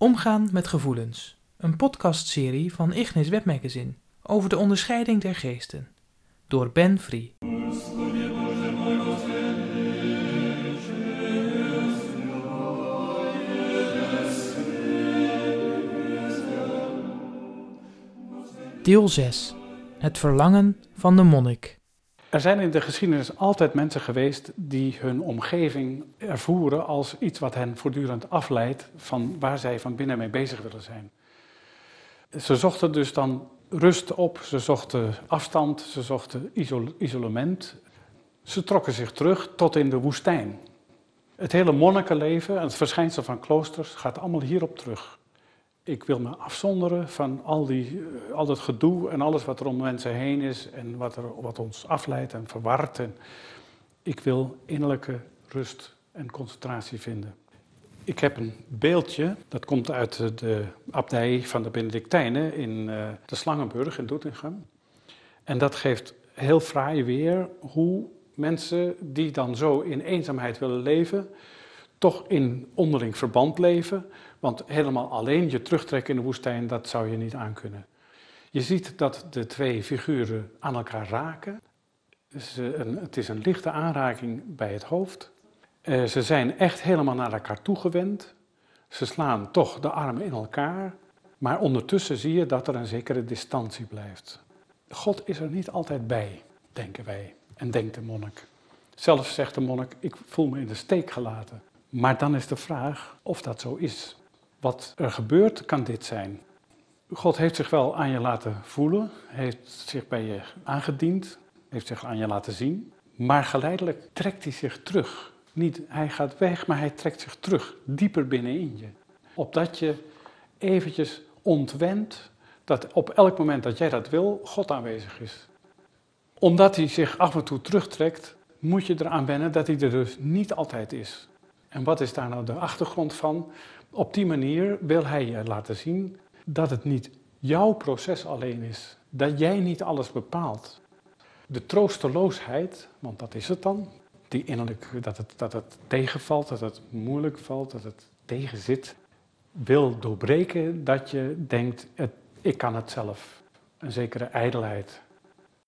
Omgaan met gevoelens. Een podcastserie van Ignis Webmagazine over de onderscheiding der geesten. Door Ben Free. Deel 6. Het verlangen van de monnik. Er zijn in de geschiedenis altijd mensen geweest die hun omgeving ervoeren als iets wat hen voortdurend afleidt van waar zij van binnen mee bezig willen zijn. Ze zochten dus dan rust op, ze zochten afstand, ze zochten isolement. Ze trokken zich terug tot in de woestijn. Het hele monnikenleven en het verschijnsel van kloosters gaat allemaal hierop terug. Ik wil me afzonderen van al, die, eh, al dat gedoe en alles wat er om mensen heen is en wat, er, wat ons afleidt en verwart. En ik wil innerlijke rust en concentratie vinden. Ik heb een beeldje, dat komt uit de abdij van de Benedictijnen in uh, de Slangenburg in Doetinchem. En dat geeft heel fraai weer hoe mensen die dan zo in eenzaamheid willen leven, toch in onderling verband leven. Want helemaal alleen je terugtrekken in de woestijn, dat zou je niet aankunnen. Je ziet dat de twee figuren aan elkaar raken. Het is een lichte aanraking bij het hoofd. Eh, ze zijn echt helemaal naar elkaar toegewend. Ze slaan toch de armen in elkaar. Maar ondertussen zie je dat er een zekere distantie blijft. God is er niet altijd bij, denken wij en denkt de monnik. Zelfs zegt de monnik, ik voel me in de steek gelaten. Maar dan is de vraag of dat zo is. Wat er gebeurt, kan dit zijn. God heeft zich wel aan je laten voelen, heeft zich bij je aangediend, heeft zich aan je laten zien, maar geleidelijk trekt hij zich terug. Niet hij gaat weg, maar hij trekt zich terug, dieper binnenin je. Opdat je eventjes ontwendt dat op elk moment dat jij dat wil, God aanwezig is. Omdat hij zich af en toe terugtrekt, moet je eraan wennen dat hij er dus niet altijd is. En wat is daar nou de achtergrond van? Op die manier wil hij je laten zien dat het niet jouw proces alleen is, dat jij niet alles bepaalt. De troosteloosheid, want dat is het dan, die innerlijk, dat het, dat het tegenvalt, dat het moeilijk valt, dat het tegenzit, wil doorbreken dat je denkt, ik kan het zelf. Een zekere ijdelheid.